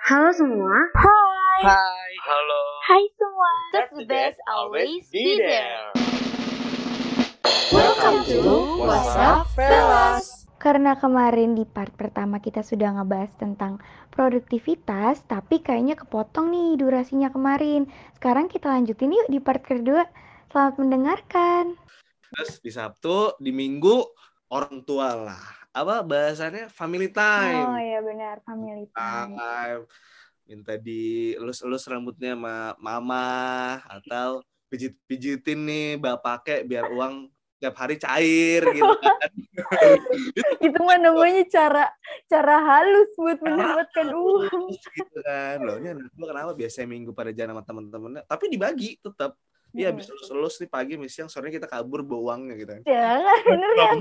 Halo semua. Hai. Hai. Halo. Hai semua. That's the best always be there. Welcome to What's Up, Fellas? Karena kemarin di part pertama kita sudah ngebahas tentang produktivitas, tapi kayaknya kepotong nih durasinya kemarin. Sekarang kita lanjutin yuk di part kedua. Selamat mendengarkan. Terus di Sabtu, di Minggu orang tua lah. Apa bahasannya family time. Oh iya benar, family time. Time. Minta dielus-elus rambutnya sama mama atau pijit-pijitin nih bapaknya biar uang tiap hari cair gitu kan. Itu mah namanya cara cara halus buat mendapatkan uang. gitu kan. Loh, ini anak kenapa biasanya minggu pada jalan sama temen-temennya, tapi dibagi tetap. Iya, Hmm. habis elus-elus nih pagi, nih siang, sore kita kabur bawa uangnya gitu. Jangan, bener ya.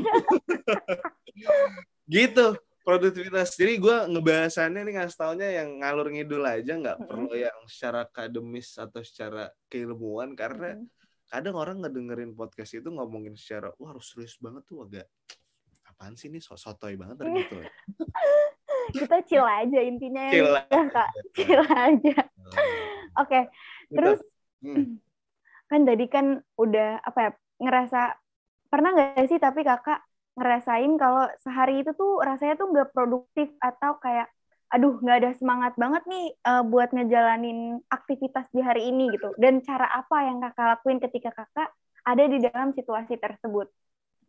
gitu produktivitas jadi gue ngebahasannya nih ngasih taunya yang ngalur ngidul aja nggak Mm-mm. perlu yang secara akademis atau secara keilmuan karena Hmm. kadang orang ngedengerin podcast itu ngomongin secara wah harus serius banget tuh agak apaan sih ini so sotoy banget dan gitu Kita chill aja intinya ya. Chill udah, Kak. Chill aja. Oke, Gitu. terus Hmm. Kan tadi kan udah apa ya ngerasa pernah nggak sih tapi kakak ngerasain kalau sehari itu tuh rasanya tuh nggak produktif atau kayak aduh nggak ada semangat banget nih eh, buat ngejalanin aktivitas di hari ini gitu. Dan cara apa yang kakak lakuin ketika kakak ada di dalam situasi tersebut?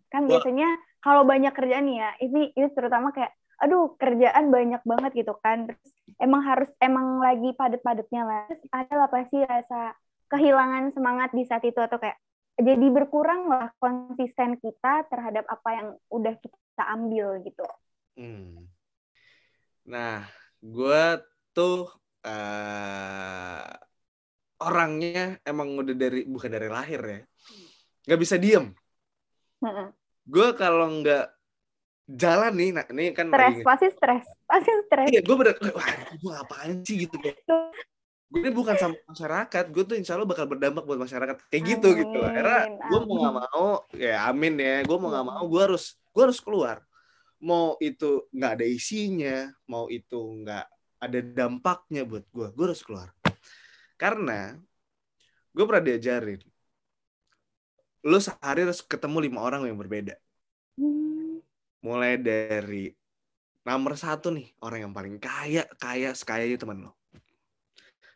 Kan Wah. biasanya kalau banyak kerjaan nih ya ini ini terutama kayak aduh kerjaan banyak banget gitu kan. Terus emang harus emang lagi padet-padetnya lah. Terus ada lah pasti rasa kehilangan semangat di saat itu atau kayak jadi berkurang lah konsisten kita terhadap apa yang udah kita ambil gitu. Hmm. Nah, gue tuh eh orangnya emang udah dari bukan dari lahir ya, nggak bisa diem. Heeh. Gue kalau nggak jalan nih, nah ini kan Stres, pasti stres, pasti stres. Iya, gue bener, wah gue apaan sih gitu kayak. Gue ini bukan sama masyarakat, gue tuh insya Allah bakal berdampak buat masyarakat kayak gitu Amin, gitu. Akhirnya gue mau nggak mau, ya amin ya, gue mau nggak mau, gue harus gue harus keluar. Mau itu nggak ada isinya, mau itu nggak ada dampaknya buat gue, gue harus keluar. Karena gue pernah diajarin, lu sehari harus ketemu lima orang yang berbeda Hmm, mulai dari nomor satu nih orang yang paling kaya kaya sekaya itu teman lo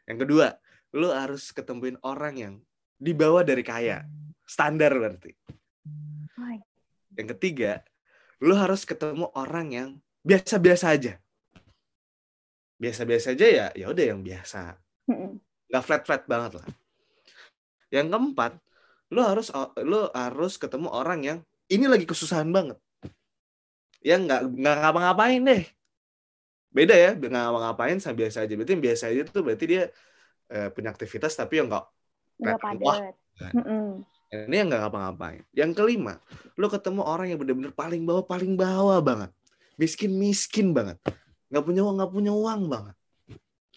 yang kedua lo harus ketemuin orang yang di bawah dari kaya. Standar berarti. Yang ketiga lo harus ketemu orang yang biasa-biasa aja. Biasa-biasa aja ya ya udah yang biasa. Nggak flat flat banget lah. Yang keempat lo harus lo harus ketemu orang yang ini lagi kesusahan banget. Yang nggak nggak ngapa-ngapain deh beda ya nggak ngapa-ngapain sama biasa aja. Berarti yang biasa aja tuh berarti dia eh, punya aktivitas tapi yang nggak nggak padat. Kan. Mm-mm. ini yang nggak ngapa-ngapain yang kelima lo ketemu orang yang bener-bener paling bawah paling bawah banget. Miskin miskin banget. Nggak punya uang nggak punya uang banget.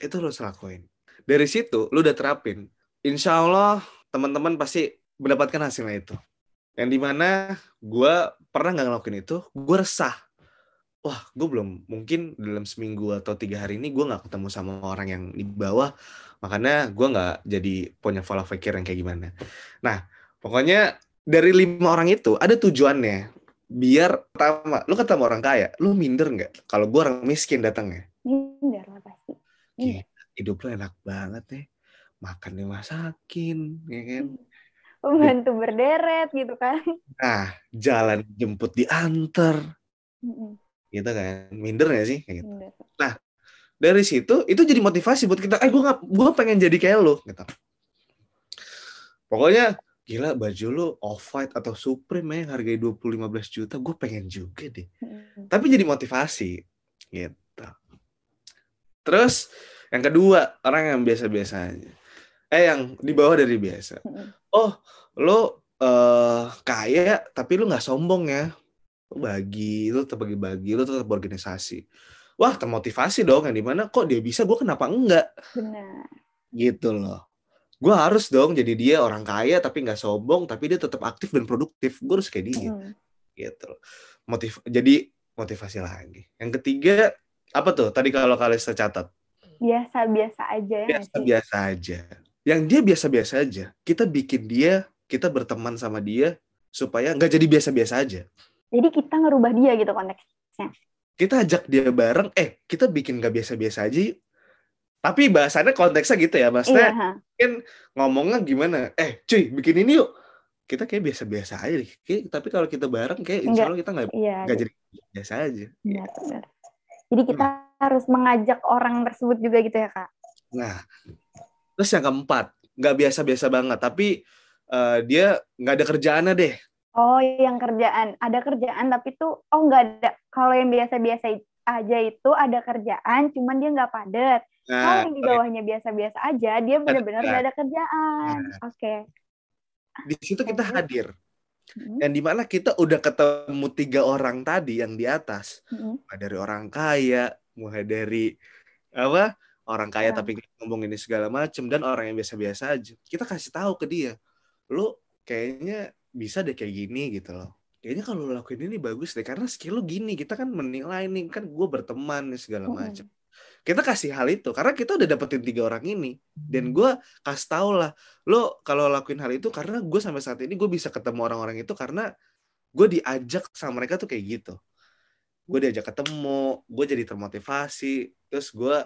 Itu lo harus lakuin. Dari situ lo udah terapin. Insya Allah teman-teman pasti mendapatkan hasilnya itu. Yang di mana gue pernah nggak ngelakuin itu gue resah wah gue belum mungkin dalam seminggu atau tiga hari ini gue nggak ketemu sama orang yang di bawah makanya gue nggak jadi punya pola pikir yang kayak gimana. Nah pokoknya dari lima orang itu ada tujuannya biar pertama lu ketemu orang kaya lu minder nggak kalau gue orang miskin datangnya? Minder lah pasti. Gila, hidup lu enak banget ya. Makan dimasakin ya kan? Pembantu berderet gitu kan. nah jalan jemput diantar. Mm-mm. Gitu kan. Minder gak sih? Kayak gitu. Minder. dari situ itu jadi motivasi buat kita eh gue nggak gue pengen jadi kayak lo gitu. Pokoknya gila baju lu off white atau supreme ya yang harganya 20 15 juta gue pengen juga deh. Mm-mm. tapi jadi motivasi gitu. Terus yang kedua orang yang biasa-biasa aja eh yang di bawah dari biasa. Mm-mm. oh lo eh kaya tapi lu nggak sombong ya lu bagi lu tetap bagi-bagi lu tetap organisasi wah termotivasi dong yang di mana kok dia bisa gue kenapa enggak Benar. gitu loh gue harus dong jadi dia orang kaya tapi nggak sombong tapi dia tetap aktif dan produktif gue harus kayak dia Mm. gitu loh motiv jadi motivasi lagi yang ketiga apa tuh tadi kalau kalian catat biasa-biasa aja ya nggak sih? biasa-biasa aja. Yang dia biasa-biasa aja, kita bikin dia, kita berteman sama dia supaya nggak jadi biasa-biasa aja. Jadi kita ngerubah dia gitu konteksnya. Kita ajak dia bareng, eh kita bikin nggak biasa-biasa aja yuk. Tapi bahasannya konteksnya gitu ya, Iya, maksudnya ha. ngomongnya gimana? Eh cuy, bikin ini yuk. Kita kayak biasa-biasa aja deh. Kayak- tapi kalau kita bareng kayak insya Allah kita nggak iya, nggak jadi biasa aja. benar. Jadi kita harus mengajak orang tersebut juga gitu ya kak. Nah, terus yang keempat, nggak biasa-biasa banget, tapi eh, dia nggak ada kerjaannya deh. Oh, yang kerjaan. Ada kerjaan tapi tuh, oh nggak ada. Kalau yang biasa-biasa aja itu ada kerjaan, cuman dia nggak padat. Kalau Nah, yang di bawahnya biasa-biasa aja, dia benar-benar nggak ada kerjaan. Oke. di situ kita hadir. Mm-mm, Yang di mana kita udah ketemu tiga orang tadi yang di atas. mm-mm. Mulai dari orang kaya, mulai dari apa orang kaya Orang. tapi ngomong ini segala macem dan orang yang biasa-biasa aja. Kita kasih tahu ke dia, lu kayaknya bisa deh kayak gini gitu loh. Kayaknya kalau lu lakuin ini bagus deh karena skill lu gini. Kita kan menilai nih kan gue berteman nih segala macem. Kita kasih hal itu karena kita udah dapetin tiga orang ini dan gue kasih tau lah lo kalau lakuin hal itu karena gue sampai saat ini gue bisa ketemu orang-orang itu karena gue diajak sama mereka tuh kayak gitu gue diajak ketemu gue jadi termotivasi terus gue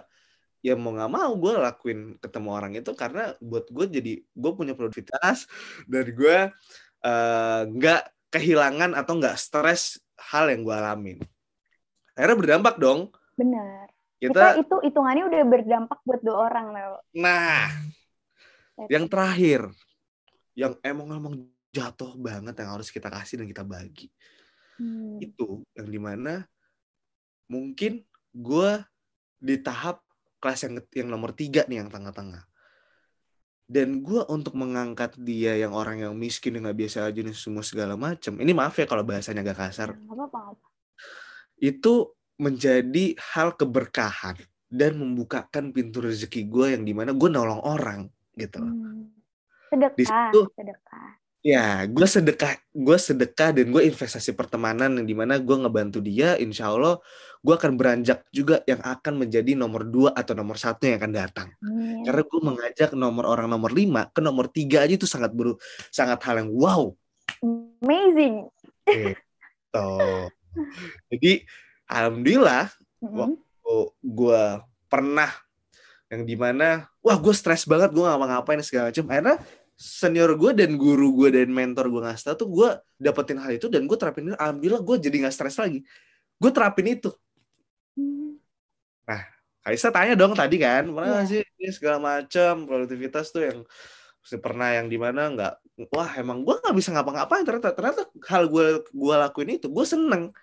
ya mau nggak mau gue lakuin ketemu orang itu karena buat gue jadi gue punya produktivitas dan gue eh, nggak kehilangan atau nggak stres hal yang gue alamin akhirnya berdampak dong Benar. Kita, kita itu hitungannya udah berdampak buat dua orang loh. nah yang terakhir yang emang emang jatuh banget yang harus kita kasih dan kita bagi Hmm. itu yang di mana mungkin gue di tahap kelas yang yang nomor tiga nih yang tengah-tengah dan gue untuk mengangkat dia yang orang yang miskin yang nggak biasa aja nih semua segala macam ini maaf ya kalau bahasanya agak kasar apa-apa. nggak apa-apa. itu menjadi hal keberkahan dan membukakan pintu rezeki gue yang di mana gue nolong orang gitu loh. Hmm. Sedekah, Di situ- sedekah. Ya, gue sedekah, gue sedekah dan gue investasi pertemanan yang di mana gue ngebantu dia, insya Allah gue akan beranjak juga yang akan menjadi nomor dua atau nomor satu yang akan datang. Amin. Karena gue mengajak nomor orang nomor lima ke nomor tiga aja itu sangat beru, sangat hal yang wow. Amazing. Gitu. Jadi alhamdulillah Mm-mm. gue pernah yang di mana wah gue stres banget gue ngapa-ngapain segala macam. Akhirnya senior gue dan guru gue dan mentor gue ngasih tau tuh gue dapetin hal itu dan gue terapin itu. Alhamdulillah gue jadi nggak stres lagi. Gue terapin itu. Hmm. Kaisa tanya dong tadi kan, pernah nggak sih ini segala macam produktivitas tuh yang mesti pernah yang di mana nggak, wah emang gue nggak bisa ngapa-ngapain ternyata ternyata hal gue gue lakuin itu gue seneng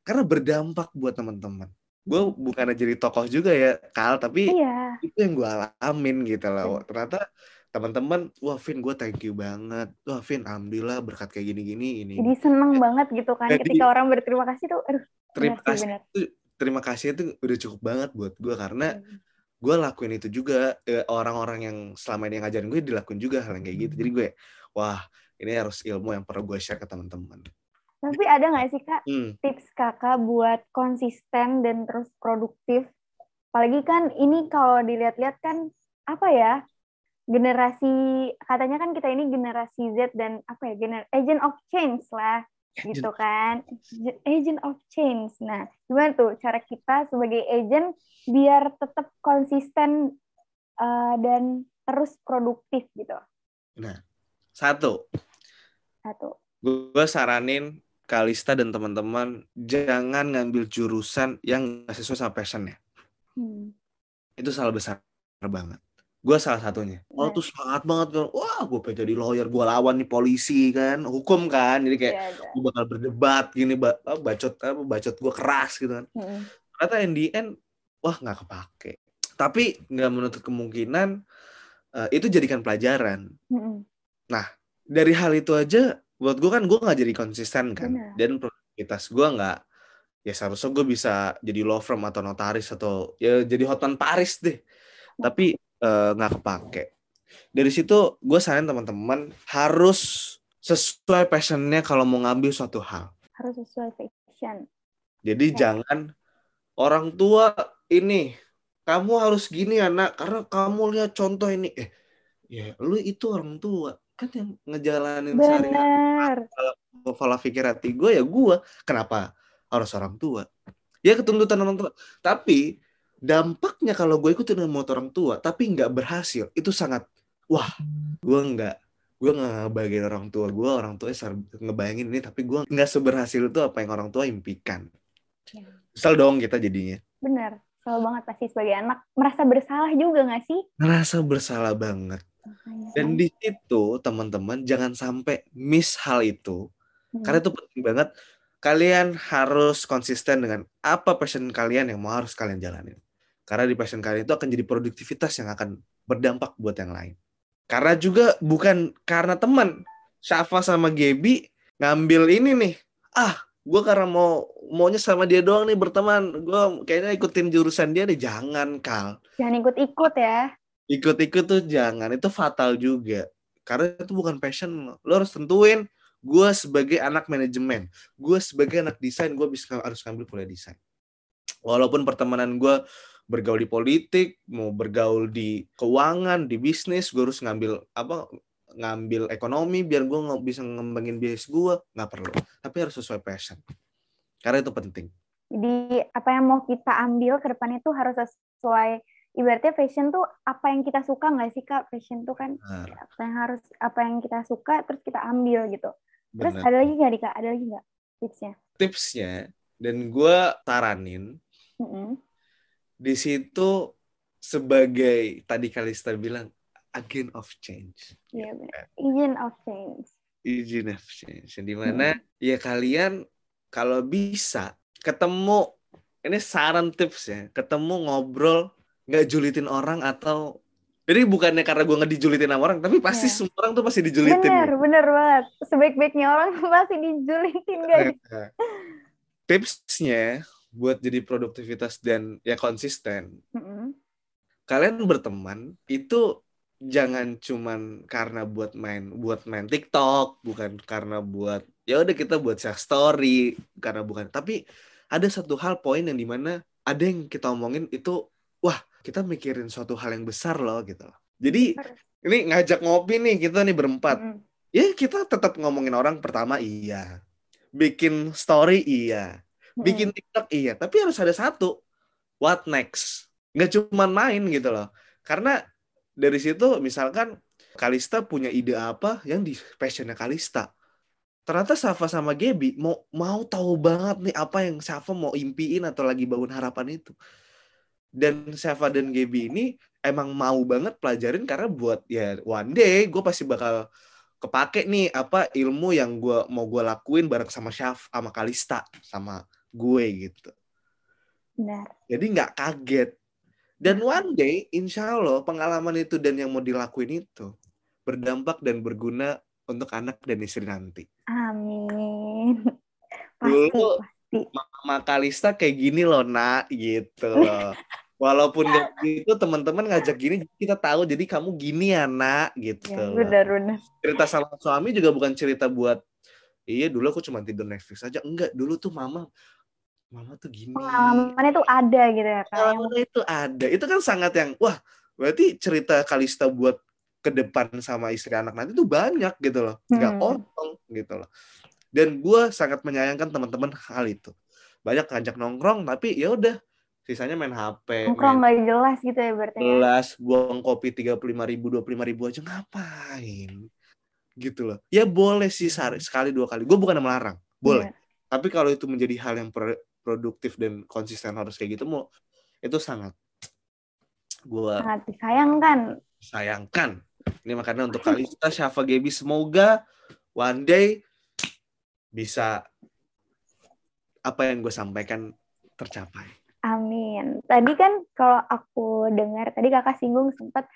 karena berdampak buat teman-teman. Gue bukan jadi tokoh juga ya Kal, tapi Iya. itu yang gue alamin gitu loh. Ternyata teman-teman, wah Vin gue thank you banget, wah Vin alhamdulillah berkat kayak gini-gini ini. Jadi seneng banget gitu kan Jadi- ketika orang berterima kasih tuh, aduh, terima benar sih, kasih benar. itu terima kasih itu udah cukup banget buat gue karena Hmm. gue lakuin itu juga eh, orang-orang yang selama ini ngajarin gue dilakuin juga hal yang kayak gitu jadi gue wah ini harus ilmu yang perlu gue share ke teman-teman Tapi ada nggak sih kak hmm, tips kakak buat konsisten dan terus produktif? Apalagi kan ini kalau dilihat-lihat kan apa ya generasi katanya kan kita ini generasi Z dan apa ya gener agent of change lah gitu kan agent of change. Nah gimana tuh cara kita sebagai agent biar tetap konsisten uh, dan terus produktif gitu? satu Satu. gue saranin Kalista dan teman-teman jangan ngambil jurusan yang sesuai sama passionnya Hmm. itu salah besar banget gue salah satunya. Oh Nah. tuh semangat banget kan wah gue pengen jadi lawyer gue lawan nih polisi kan. Hukum kan. Jadi kayak Iya, ada. gue bakal berdebat gini ba- bacot apa bacot gue keras gitu kan. Mm-mm. ternyata in the end wah nggak kepake. Tapi nggak menutup kemungkinan eh, itu jadikan pelajaran. Mm-mm. dari hal itu aja buat gue kan gue nggak jadi konsisten kan. Dan produktivitas gue nggak ya seharusnya gue bisa jadi law firm atau notaris atau ya jadi hotman Paris deh. Tapi eh, nggak kepake. Dari situ gue saranin teman-teman harus sesuai passionnya kalau mau ngambil suatu hal. Harus sesuai passion. Jadi Ya. jangan orang tua ini kamu harus gini anak karena kamu lihat contoh ini. Eh ya lu itu orang tua. Kan yang ngejalanin Bener. pola pikir hati gue ya gue kenapa harus orang tua? Ya ketuntutan orang tua. Tapi dampaknya kalau gue ikutin mau orang tua tapi nggak berhasil itu sangat wah gue nggak gue nggak ngebayangin orang tua gue orang tua ngebayangin ini tapi gue nggak seberhasil itu apa yang orang tua impikan Ya. Misal dong kita jadinya Bener. Selalu banget pasti sebagai anak merasa bersalah juga nggak sih? ngerasa bersalah banget dan di situ teman-teman jangan sampai miss hal itu Hmm. karena itu penting banget kalian harus konsisten dengan apa passion kalian yang mau harus kalian jalanin karena di passion kalian itu akan jadi produktivitas yang akan berdampak buat yang lain. Karena juga bukan karena teman. Syafa sama Gebi ngambil ini nih. Ah gue karena mau maunya sama dia doang nih berteman. Gue kayaknya ikutin jurusan dia nih. Jangan kal. Jangan ikut-ikut ya. ikut-ikut tuh jangan. Itu fatal juga. Karena itu bukan passion lo. Harus tentuin gue sebagai anak manajemen gue sebagai anak desain gue bisa harus ngambil kuliah desain. Walaupun pertemanan gue bergaul di politik mau bergaul di keuangan di bisnis gue harus ngambil apa ngambil ekonomi biar gue nggak bisa ngembangin bisnis gue nggak perlu tapi harus sesuai passion. Karena itu penting. Jadi apa yang mau kita ambil ke depannya tuh harus sesuai ibaratnya fashion tuh apa yang kita suka nggak sih kak? Fashion tuh kan Benar, apa yang harus apa yang kita suka terus kita ambil gitu. Terus benar. ada lagi nggak kak? Ada lagi nggak tipsnya? Tipsnya dan gue saranin Mm-mm. Di situ sebagai tadi Kalista bilang agent of change. Iya benar agent of change Agent of change. Di mana ya kalian kalau bisa ketemu ini saran tips ya, ketemu ngobrol nggak julitin orang atau jadi bukannya karena gue nggak dijulitin sama orang, tapi pasti Iya. semua orang tuh pasti dijulitin. bener bener banget sebaik-baiknya orang pasti dijulitin guys tipsnya buat jadi produktivitas dan ya konsisten Mm-mm. kalian berteman itu jangan cuman karena buat main buat main TikTok, bukan karena buat ya udah kita buat share story, karena bukan. Tapi ada satu hal poin yang di mana ada yang kita omongin itu wah kita mikirin suatu hal yang besar loh gitu. loh. Jadi ini ngajak ngopi nih kita nih berempat. Mm-mm. Ya kita tetap ngomongin orang pertama iya, bikin story iya, bikin TikTok iya, tapi harus ada satu what next. Nggak cuman main gitu loh. Karena dari situ misalkan Kalista punya ide apa yang di passionnya Kalista. Ternyata Safa sama Gebi mau mau tahu banget nih apa yang Safa mau impiin atau lagi bangun harapan itu. Dan Safa dan Gebi ini emang mau banget pelajarin karena buat ya one day gue pasti bakal kepake nih apa ilmu yang gue mau gue lakuin bareng sama Syaf sama Kalista sama gue gitu. Benar. Jadi nggak kaget. Dan one day insya Allah pengalaman itu dan yang mau dilakuin itu berdampak dan berguna untuk anak dan istri nanti. Amin. Pasti Dulu- pasti. Mama Kalista kayak gini loh nak gitu loh. Walaupun gak gitu teman-teman ngajak gini kita tahu jadi kamu gini ya nak gitu. Ya, benar benar. Cerita sama suami juga bukan cerita buat iya dulu aku cuma tidur Netflix aja. Enggak dulu tuh mama mama tuh gini. Pengalamannya tuh ada gitu ya kak. Yang itu ada. Itu kan sangat yang wah berarti cerita Kalista buat ke depan sama istri anak nanti tuh banyak gitu loh. Nggak Hmm. kosong gitu loh. Dan gue sangat menyayangkan teman-teman hal itu. Banyak ngajak nongkrong tapi ya udah sisanya main HP nongkrong main nggak jelas gitu ya berarti ya. gelas buang kopi tiga puluh lima ribu dua puluh lima ribu aja ngapain? Gitu loh. Ya boleh sih sekali dua kali. Gue bukan melarang boleh. Iya. tapi kalau itu menjadi hal yang produktif dan konsisten harus kayak gitu mau itu sangat gue sangat disayangkan. Sayangkan ini makanya untuk Kalista Syafa Gebi semoga one day bisa apa yang gue sampaikan tercapai. Amin. Tadi kan kalau aku dengar, tadi kakak singgung sempat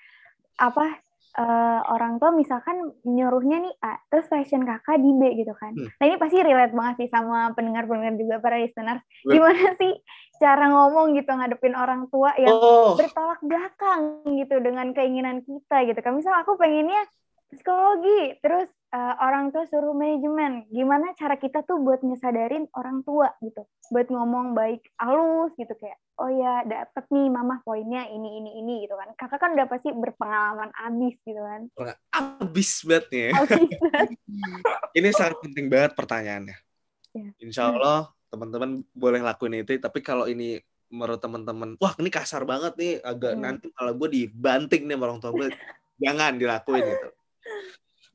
apa eh, orang tua misalkan nyuruhnya nih A, terus fashion kakak di B gitu kan. Hmm. Nah ini pasti relate banget sih sama pendengar-pendengar juga para listeners. Gimana sih cara ngomong gitu ngadepin orang tua yang oh bertolak belakang gitu dengan keinginan kita gitu kan. Misal aku pengennya psikologi. Terus uh, orang tua suruh manajemen. Gimana cara kita tuh buat ngesadarin orang tua gitu. Buat ngomong baik halus gitu. Kayak oh ya dapet nih mama poinnya ini ini ini gitu kan. Kakak kan udah pasti berpengalaman abis gitu kan. Abis banget nih ini sangat penting banget pertanyaannya. Ya. insya Allah teman-teman boleh lakuin itu tapi kalau ini menurut teman-teman wah ini kasar banget nih agak hmm. nanti kalau gue dibanting nih orang tua gue jangan dilakuin gitu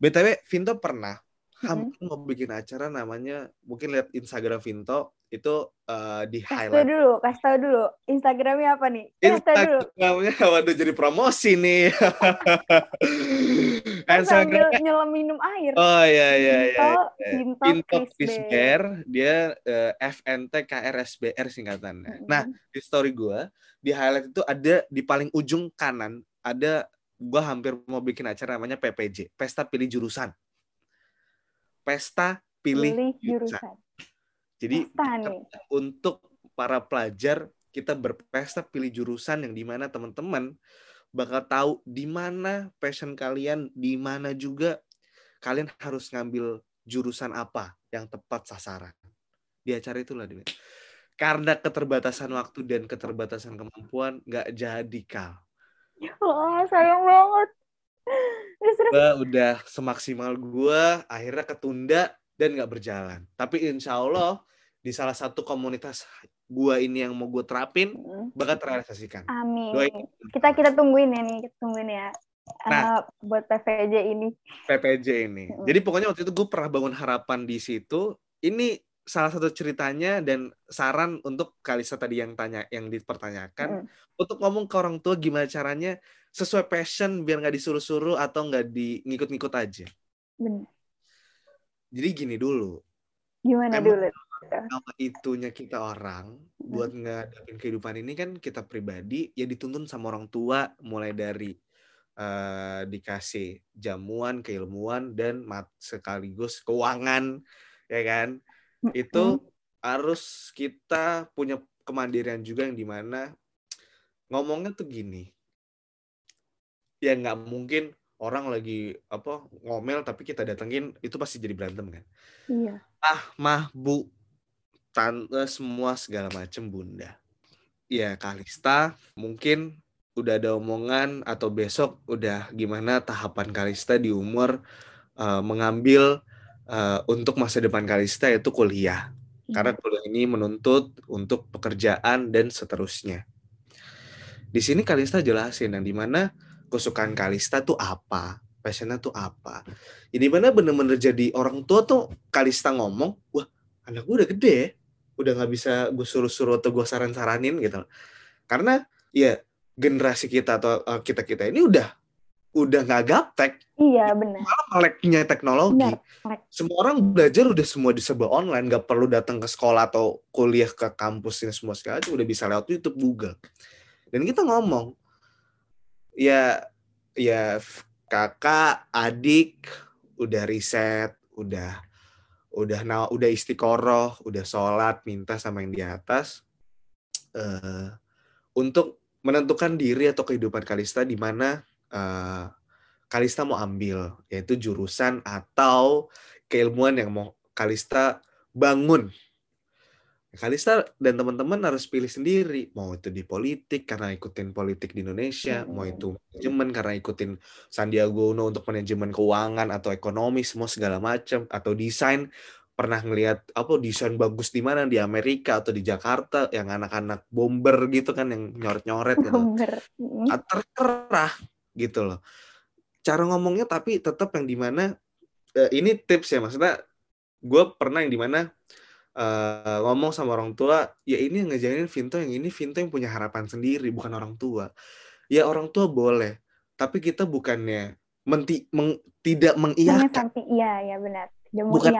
BTW, Vinto pernah hampir mau bikin acara namanya mungkin lihat Instagram Vinto itu uh, di highlight. Kasih dulu, kasih tahu dulu. Instagramnya apa nih? Instagramnya, waduh jadi promosi nih. Instagramnya nyelam minum air. Oh iya iya iya. Vinto, Vinto Krisber, dia uh, eh, FNT KRSBR singkatannya. Mm -hmm. Nah di story gue di highlight itu ada di paling ujung kanan ada gue hampir mau bikin acara namanya PPJ, Pesta Pilih Jurusan. Pesta Pilih, pilih jurusan. jurusan. Jadi untuk para pelajar kita berpesta pilih jurusan yang di mana teman-teman bakal tahu di mana passion kalian, di mana juga kalian harus ngambil jurusan apa yang tepat sasaran. Di acara itulah dia. Karena keterbatasan waktu dan keterbatasan kemampuan nggak jadi kal Wah, sayang banget. Gue udah semaksimal gue, akhirnya ketunda dan gak berjalan. Tapi insya Allah di salah satu komunitas gue ini yang mau gue terapin bakal terrealisasikan. Amin. Doain. Kita kita tungguin ya nih, kita tungguin ya. Nah, uh, buat PPJ ini. PPJ ini. Mm. Jadi pokoknya waktu itu gue pernah bangun harapan di situ. Ini salah satu ceritanya dan saran untuk Kalisa tadi yang tanya yang dipertanyakan mm. untuk ngomong ke orang tua gimana caranya sesuai passion biar nggak disuruh-suruh atau nggak di ngikut-ngikut aja. Benar. Jadi gini dulu. Gimana Emang dulu? Kalau itunya kita orang mm. buat ngadapin kehidupan ini kan kita pribadi ya dituntun sama orang tua mulai dari uh, dikasih jamuan, keilmuan dan mat sekaligus keuangan ya kan itu harus kita punya kemandirian juga yang di mana ngomongnya tuh gini. Ya nggak mungkin orang lagi apa ngomel tapi kita datengin itu pasti jadi berantem kan? Iya. Ah mah bu tante semua segala macem bunda. Ya Kalista mungkin udah ada omongan atau besok udah gimana tahapan Kalista di umur uh, mengambil uh, untuk masa depan Kalista yaitu kuliah. Hmm. Karena kuliah ini menuntut untuk pekerjaan dan seterusnya. Di sini Kalista jelasin yang di mana kesukaan Kalista tuh apa, passionnya tuh apa. Jadi mana bener-bener jadi orang tua tuh Kalista ngomong, wah anak gue udah gede udah nggak bisa gue suruh-suruh atau gue saran-saranin gitu. Karena ya generasi kita atau uh, eh, kita kita ini udah udah nggak gaptek. Iya benar. Malah meleknya teknologi. Benar. Semua orang belajar udah semua di sebuah online, nggak perlu datang ke sekolah atau kuliah ke kampus ini semua segala udah bisa lewat YouTube, Google. Dan kita ngomong, ya ya kakak, adik, udah riset, udah udah nah, udah istiqoroh, udah sholat, minta sama yang di atas uh, untuk menentukan diri atau kehidupan Kalista di mana uh, Kalista mau ambil, yaitu jurusan atau keilmuan yang mau Kalista bangun. Kalista dan teman-teman harus pilih sendiri, mau itu di politik karena ikutin politik di Indonesia, hmm. mau itu manajemen karena ikutin Sandiaga Uno untuk manajemen keuangan atau ekonomi semua segala macam, atau desain pernah ngelihat apa desain bagus di mana di Amerika atau di Jakarta yang anak-anak bomber gitu kan yang nyoret-nyoret gitu. Bomber. Terserah gitu loh. Cara ngomongnya tapi tetap yang di mana uh, ini tips ya maksudnya gue pernah yang di mana uh, ngomong sama orang tua ya ini yang ngejalin Vinto yang ini Vinto yang punya harapan sendiri bukan orang tua. Ya orang tua boleh tapi kita bukannya menti, meng, tidak mengiyakan. iya ya benar. Tidak bukan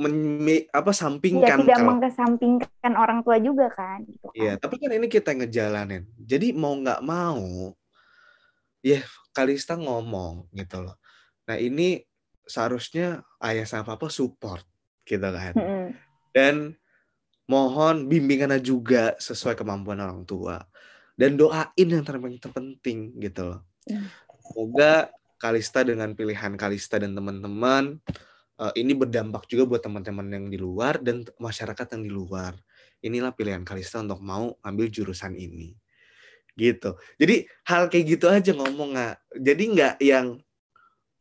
men, apa sampingkan ya, tidak kalau, mengesampingkan orang tua juga kan gitu kan. Iya, tapi kan ini kita ngejalanin. Jadi mau nggak mau ya Kalista ngomong gitu loh. Nah ini seharusnya ayah sama papa support gitu kan. Mm -hmm. Dan mohon bimbingannya juga sesuai kemampuan orang tua. Dan doain yang terpenting, terpenting gitu loh. Mm. Semoga Kalista dengan pilihan Kalista dan teman-teman uh, ini berdampak juga buat teman-teman yang di luar dan masyarakat yang di luar. Inilah pilihan Kalista untuk mau ambil jurusan ini. Gitu. Jadi hal kayak gitu aja ngomong nggak. Jadi nggak yang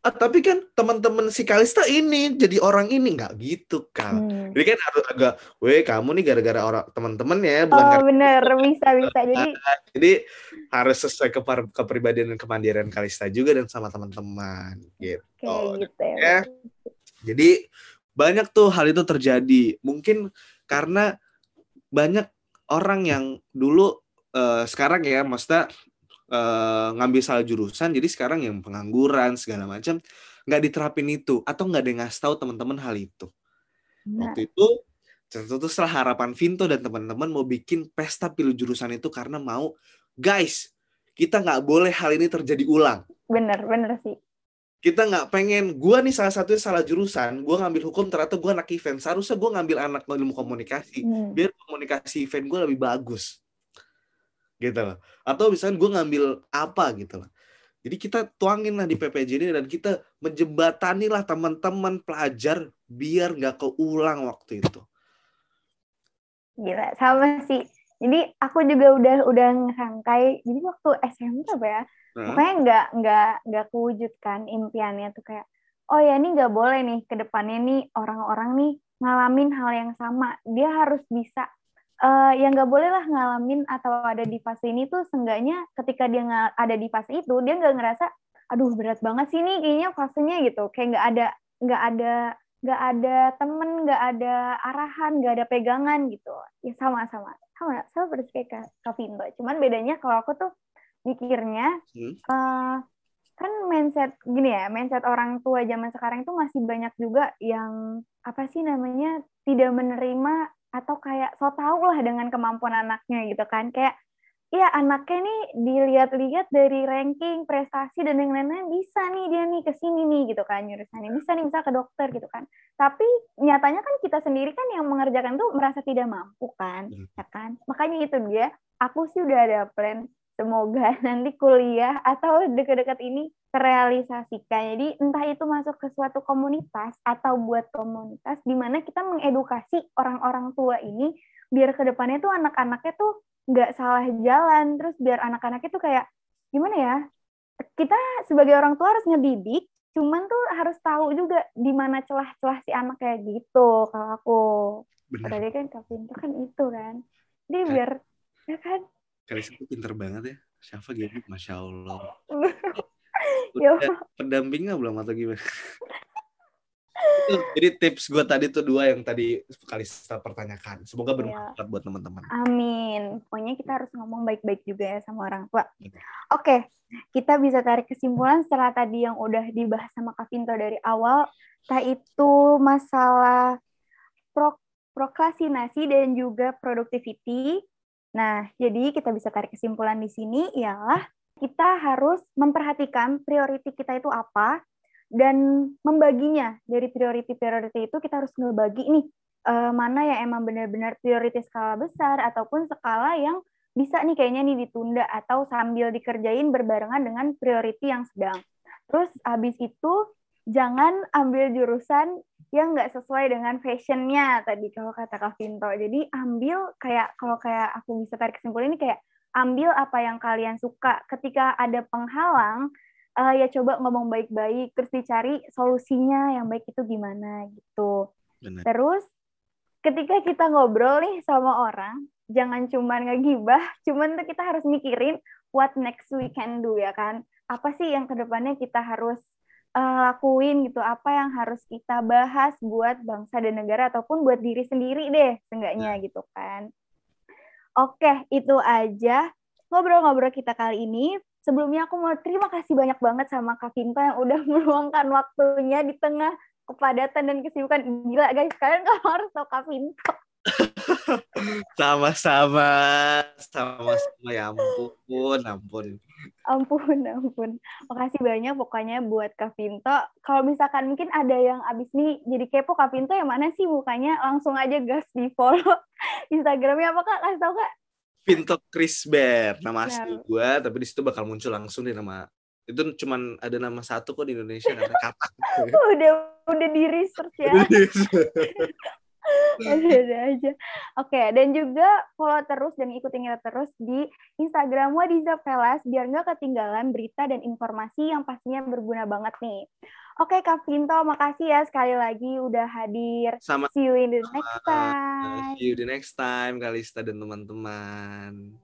ah, tapi kan teman-teman si Kalista ini jadi orang ini. Nggak gitu kan hmm. jadi kan harus agak weh kamu nih gara-gara orang teman-teman ya bukan oh bener. Bisa bisa. Jadi jadi harus sesuai ke kepribadian dan kemandirian Kalista juga dan sama teman-teman. Gitu. Oke, gitu ya. Jadi banyak tuh hal itu terjadi. Mungkin karena banyak orang yang dulu uh, sekarang ya maksudnya uh, ngambil salah jurusan jadi sekarang yang pengangguran segala macam nggak diterapin itu atau nggak ada yang ngasih tahu teman-teman hal itu. Nah. waktu itu tentu setelah harapan Vinto dan teman-teman mau bikin pesta pilih jurusan itu karena mau guys kita nggak boleh hal ini terjadi ulang. Bener bener sih. Kita nggak pengen gue nih salah satunya salah jurusan gue ngambil hukum ternyata gue anak event seharusnya gue ngambil anak ilmu komunikasi. Hmm. biar komunikasi event gue lebih bagus gitu loh. Atau misalnya gue ngambil apa gitu loh. Jadi kita tuangin lah di PPJ ini dan kita menjembatani lah teman-teman pelajar biar nggak keulang waktu itu. Gila, sama sih. Jadi aku juga udah udah ngerangkai. Jadi waktu SMP apa ya? Nah. Pokoknya nggak nggak nggak kewujudkan impiannya tuh kayak, oh ya ini nggak boleh nih ke depannya nih orang-orang nih ngalamin hal yang sama. Dia harus bisa uh, yang nggak boleh lah ngalamin atau ada di fase ini tuh seenggaknya ketika dia ada di fase itu dia nggak ngerasa aduh berat banget sih nih kayaknya fasenya gitu. Kayak nggak ada nggak ada nggak ada temen nggak ada arahan nggak ada pegangan gitu. Ya sama sama. Sama sama seperti kayak Kak Vinto cuman bedanya kalau aku tuh mikirnya hmm. uh, kan mindset gini ya mindset orang tua zaman sekarang itu masih banyak juga yang apa sih namanya tidak menerima atau kayak so tau lah dengan kemampuan anaknya gitu kan. Kayak Iya anaknya nih dilihat-lihat dari ranking prestasi dan yang lain-lain bisa nih dia nih ke sini nih gitu kan jurusannya bisa nih bisa ke dokter gitu kan. Tapi nyatanya kan kita sendiri kan yang mengerjakan tuh merasa tidak mampu kan ya kan. Makanya itu dia aku sih udah ada plan semoga nanti kuliah atau dekat-dekat ini terrealisasikan. Jadi entah itu masuk ke suatu komunitas atau buat komunitas di mana kita mengedukasi orang-orang tua ini biar ke depannya tuh anak-anaknya tuh nggak salah jalan. Terus biar anak-anaknya tuh kayak gimana ya? Kita sebagai orang tua harus ngedidik, cuman tuh harus tahu juga di mana celah-celah si anak kayak gitu. Kalau aku tadi kan kapinto kan itu kan. Jadi biar ya kan Karis itu pinter banget ya. Siapa gitu? Masya Allah. Udah pendampingnya belum atau gimana? jadi tips gue tadi tuh dua yang tadi Kalista pertanyakan. Semoga iya. bermanfaat buat teman-teman. Amin. Pokoknya kita harus ngomong baik-baik juga ya sama orang tua. Oke, kita bisa tarik kesimpulan setelah tadi yang udah dibahas sama Kak Vinto dari awal, entah itu masalah pro prokrastinasi dan juga productivity, Nah, jadi kita bisa tarik kesimpulan di sini ialah kita harus memperhatikan priority kita itu apa dan membaginya dari priority-priority itu kita harus ngebagi nih uh, mana yang emang benar-benar prioritas skala besar ataupun skala yang bisa nih kayaknya nih ditunda atau sambil dikerjain berbarengan dengan priority yang sedang. Terus habis itu jangan ambil jurusan yang nggak sesuai dengan fashionnya tadi kalau kata Kak Vinto. Jadi ambil kayak kalau kayak aku bisa tarik kesimpulan ini kayak ambil apa yang kalian suka. Ketika ada penghalang, uh, ya coba ngomong baik-baik, terus dicari solusinya yang baik itu gimana gitu. Benar. Terus ketika kita ngobrol nih sama orang, jangan cuma ngegibah, cuman tuh kita harus mikirin what next we can do ya kan. Apa sih yang ke depannya kita harus uh, lakuin gitu apa yang harus kita bahas buat bangsa dan negara ataupun buat diri sendiri deh seenggaknya hmm. gitu kan. Oke itu aja ngobrol-ngobrol kita kali ini. Sebelumnya aku mau terima kasih banyak banget sama Kak Vinta yang udah meluangkan waktunya di tengah kepadatan dan kesibukan. Gila guys kalian kalau harus tahu Kak Vinta sama-sama. Sama-sama. Ya ampun ampun. Ampun ampun. Makasih banyak pokoknya buat Kak Vinto kalau misalkan mungkin ada yang abis nih jadi kepo Kak Vinto yang mana sih mukanya? Langsung aja gas di follow Instagramnya. Apa Kak? Kasih tau Kak. Vinto Bear. Nama asli gue tapi di situ bakal muncul langsung di nama. Itu cuman ada nama satu kok di Indonesia kata katak. udah udah di research ya. Ada aja. Oke, dan juga follow terus dan ikutin kita terus di Instagram Wadiza Velas biar nggak ketinggalan berita dan informasi yang pastinya berguna banget nih. Oke, Kak Vinto, makasih ya sekali lagi udah hadir. Sama See you in the next time. see you the next time Kalista dan teman-teman.